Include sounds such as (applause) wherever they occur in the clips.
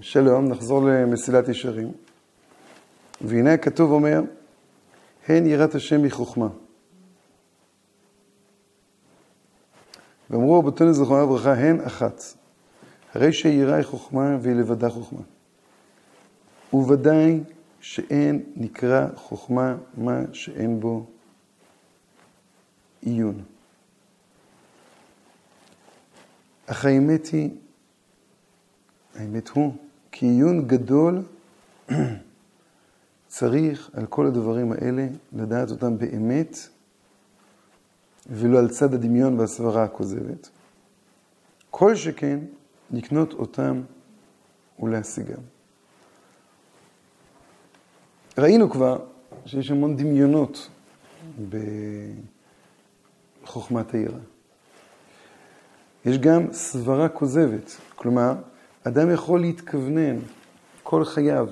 שלום, נחזור למסילת ישרים. והנה הכתוב אומר, הן יראת השם מחוכמה. ואמרו רבותינו זכרונה לברכה, הן אחת. הרי שיראה היא חוכמה והיא לבדה חוכמה. וודאי שאין נקרא חוכמה מה שאין בו עיון. אך האמת היא, האמת הוא, כי עיון גדול (clears throat) צריך על כל הדברים האלה לדעת אותם באמת, ולא על צד הדמיון והסברה הכוזבת. כל שכן, לקנות אותם ולהשיגם. ראינו כבר שיש המון דמיונות בחוכמת העירה. יש גם סברה כוזבת, כלומר, אדם יכול להתכוונן כל חייו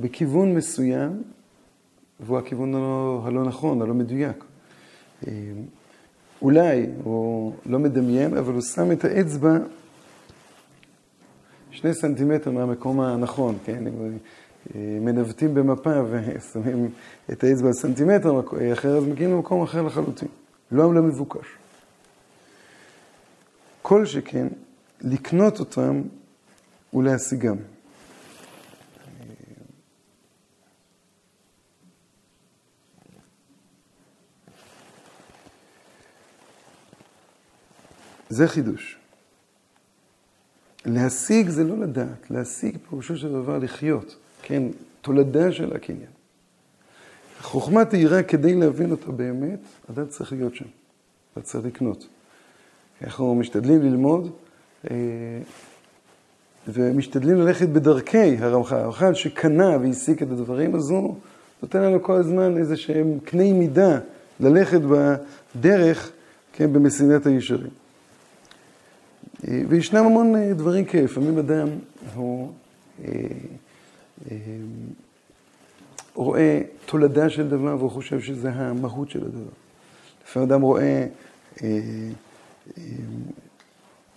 בכיוון מסוים, והוא הכיוון הלא, הלא נכון, הלא מדויק. אה, אולי הוא לא מדמיין, אבל הוא שם את האצבע שני סנטימטר מהמקום הנכון, כן? אה, מנווטים במפה ושמים את האצבע סנטימטר אחר, אז מגיעים למקום אחר לחלוטין. לא למבוקש. כל שכן, לקנות אותם ולהשיגם. זה חידוש. להשיג זה לא לדעת, להשיג פירושו של דבר לחיות, כן, תולדה של הקניין. חוכמת תהירה, כדי להבין אותה באמת, אדם צריך להיות שם, אתה צריך לקנות. אנחנו משתדלים ללמוד אה, ומשתדלים ללכת בדרכי הרמח"ל. הרמח"ל שקנה והסיק את הדברים, אז הוא נותן לנו כל הזמן איזה שהם קני מידה ללכת בדרך, כן, במסילת הישרים. אה, וישנם המון אה, דברים כאלה, לפעמים אדם הוא רואה תולדה של דבר והוא חושב שזה המהות של הדבר. לפעמים אדם רואה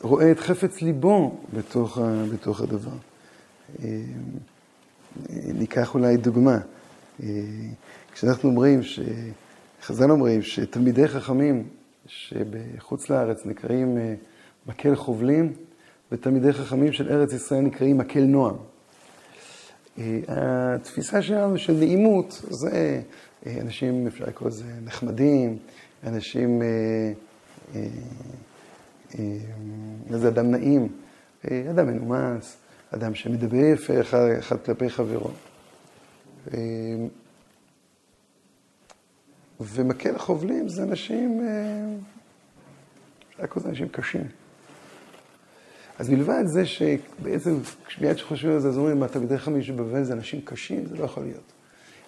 רואה את חפץ ליבו בתוך, בתוך הדבר. ניקח אולי דוגמה. כשאנחנו אומרים, חז"ל אומרים שתלמידי חכמים שבחוץ לארץ נקראים אה, מקל חובלים, ותלמידי חכמים של ארץ ישראל נקראים מקל נועם. אה, התפיסה שלנו של נעימות זה אה, אנשים, אפשר לקרוא לזה נחמדים, אנשים איזה אדם נעים, אדם מנומס, אדם שמדבר יפה אחד, כלפי חברו. ומקל החובלים זה אנשים, רק זה אנשים קשים. אז מלבד זה שבעצם, מיד שחושבים על זה, אז אומרים, מה, תלמידי חכמים שבבבל זה אנשים קשים? זה לא יכול להיות.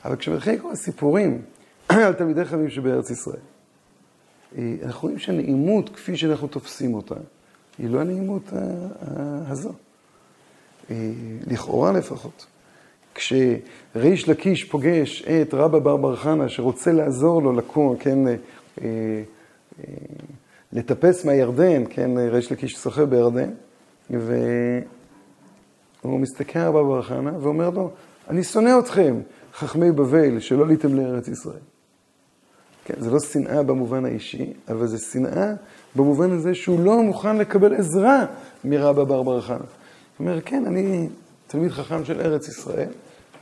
אבל כשמתחילים לקרוא סיפורים על תלמידי חכמים שבארץ ישראל, אה, אנחנו רואים שהנעימות, כפי שאנחנו תופסים אותה, היא לא הנעימות הזו. אה, לכאורה לפחות. כשריש לקיש פוגש את רבא בר בר חנה, שרוצה לעזור לו לקום, כן, אה, לטפס מהירדן, כן, ריש לקיש שוחה בירדן, והוא מסתכל על רבא בר חנה ואומר לו, אני שונא אתכם, חכמי בבל, שלא עליתם לארץ ישראל. כן, זה לא שנאה במובן האישי, אבל זה שנאה במובן הזה שהוא לא מוכן לקבל עזרה מרבא בר בר חנה. הוא אומר, כן, אני תלמיד חכם של ארץ ישראל,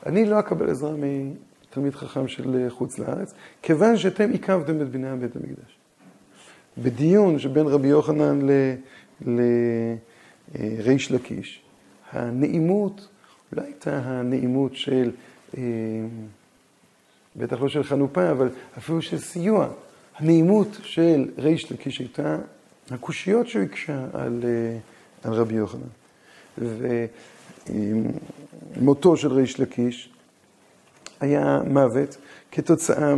אני לא אקבל עזרה מתלמיד חכם של חוץ לארץ, כיוון שאתם עיכבתם את בניין בית המקדש. בדיון שבין רבי יוחנן לריש לקיש, הנעימות לא הייתה הנעימות של... אה, בטח לא של חנופה, אבל אפילו של סיוע. הנעימות של ריש לקיש הייתה הקושיות שהוא הקשה על, אה, על רבי יוחנן. ומותו של ריש לקיש היה מוות כתוצאה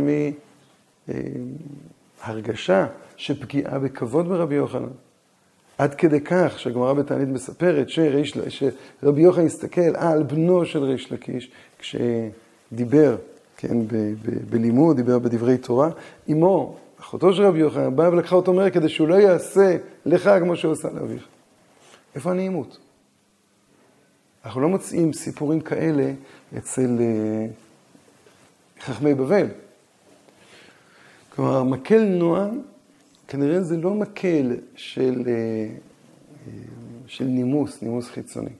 מהרגשה של פגיעה בכבוד ברבי יוחנן. עד כדי כך שהגמרא בתענית מספרת שריש, שרבי יוחנן הסתכל על בנו של ריש לקיש כשדיבר כן, בלימוד, דיבר בדברי תורה. אמו, אחותו של רבי יוחנן, באה ולקחה אותו מהר כדי שהוא לא יעשה לך כמו שהוא עשה לאביך. איפה הנעימות? אנחנו לא מוצאים סיפורים כאלה אצל אה, חכמי בבל. כלומר, מקל נועם, כנראה זה לא מקל של, אה, אה, של נימוס, נימוס חיצוני.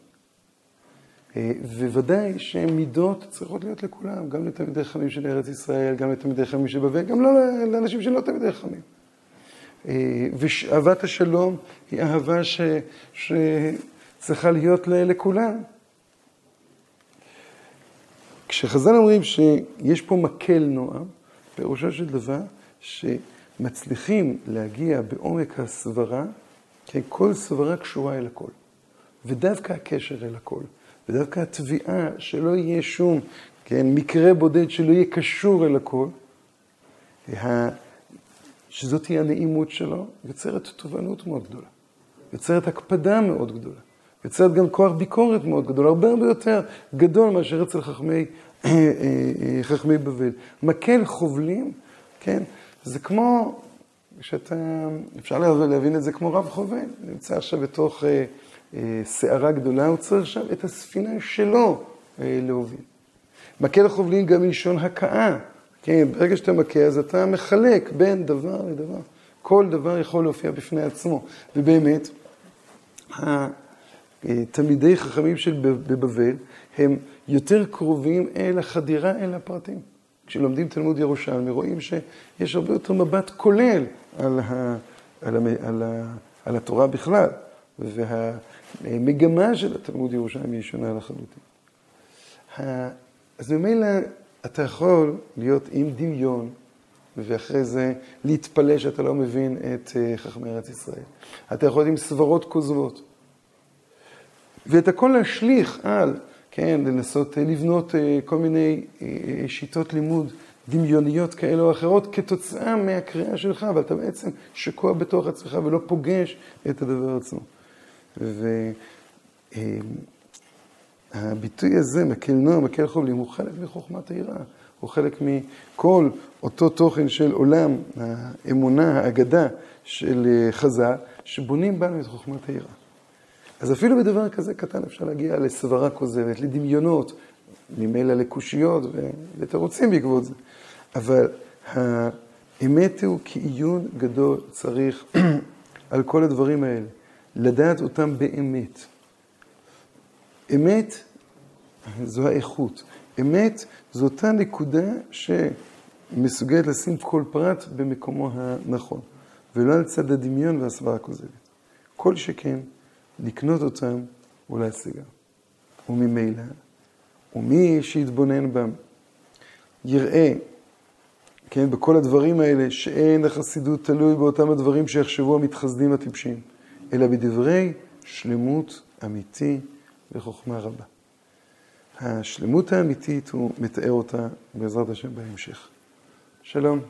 וודאי שמידות צריכות להיות לכולם, גם לתלמידי חכמים של ארץ ישראל, גם לתלמידי חכמים של בבל, גם לא לאנשים שלא תלמידי חכמים. ואהבת השלום היא אהבה ש, שצריכה להיות לכולם. כשחז"ל אומרים שיש פה מקל נועם, פירושו של דבר שמצליחים להגיע בעומק הסברה, כי כל סברה קשורה אל הכל. ודווקא הקשר אל הכל, ודווקא התביעה שלא יהיה שום, כן, מקרה בודד שלא יהיה קשור אל הכל, שזאת תהיה הנעימות שלו, יוצרת תובענות מאוד גדולה, יוצרת הקפדה מאוד גדולה. יוצרת גם כוח ביקורת מאוד גדול, הרבה הרבה יותר גדול מאשר אצל חכמי, אה, אה, אה, חכמי בבל. מקל חובלים, כן, זה כמו, שאתה, אפשר להבין את זה כמו רב חובל, נמצא עכשיו בתוך סערה גדולה, הוא צריך עכשיו את הספינה שלו להוביל. מקל חובלים גם מלשון הכאה, כן, ברגע שאתה מכה אז אתה מחלק בין דבר לדבר. כל דבר יכול להופיע בפני עצמו, ובאמת, תלמידי חכמים של בבבל הם יותר קרובים אל החדירה אל הפרטים. כשלומדים תלמוד ירושלמי רואים שיש הרבה יותר מבט כולל על, ה, על, ה, על, ה, על התורה בכלל, והמגמה של התלמוד ירושלמי היא שונה לחלוטין. אז ממילא אתה יכול להיות עם דמיון, ואחרי זה להתפלא שאתה לא מבין את אה, חכמי ארץ ישראל. אתה יכול להיות עם סברות כוזבות. ואת הכל להשליך על, כן, לנסות אה, לבנות אה, כל מיני שיטות לימוד דמיוניות כאלה או אחרות כתוצאה מהקריאה שלך, אבל אתה בעצם שקוע בתוך עצמך ולא פוגש את הדבר עצמו. והביטוי הזה, מקל נועם, מקל חובלים, הוא חלק מחוכמת היראה. הוא חלק מכל אותו תוכן של עולם האמונה, האגדה של חז"ל, שבונים בנו את חוכמת היראה. אז אפילו בדבר כזה קטן אפשר להגיע לסברה כוזבת, לדמיונות, ממילא לקושיות ולתירוצים בעקבות זה. אבל האמת הוא כעיון גדול צריך (clears throat) על כל הדברים האלה, לדעת אותם באמת. אמת זו האיכות. אמת זו אותה נקודה שמסוגלת לשים כל פרט במקומו הנכון, ולא על צד הדמיון והסברה הכוזבת. כל שכן לקנות אותם ולהשיגם. וממילא, ומי שיתבונן בם, יראה, כן, בכל הדברים האלה, שאין החסידות תלוי באותם הדברים שיחשבו המתחסדים הטיפשים, אלא בדברי שלמות אמיתי וחוכמה רבה. השלמות האמיתית, הוא מתאר אותה בעזרת השם בהמשך. שלום.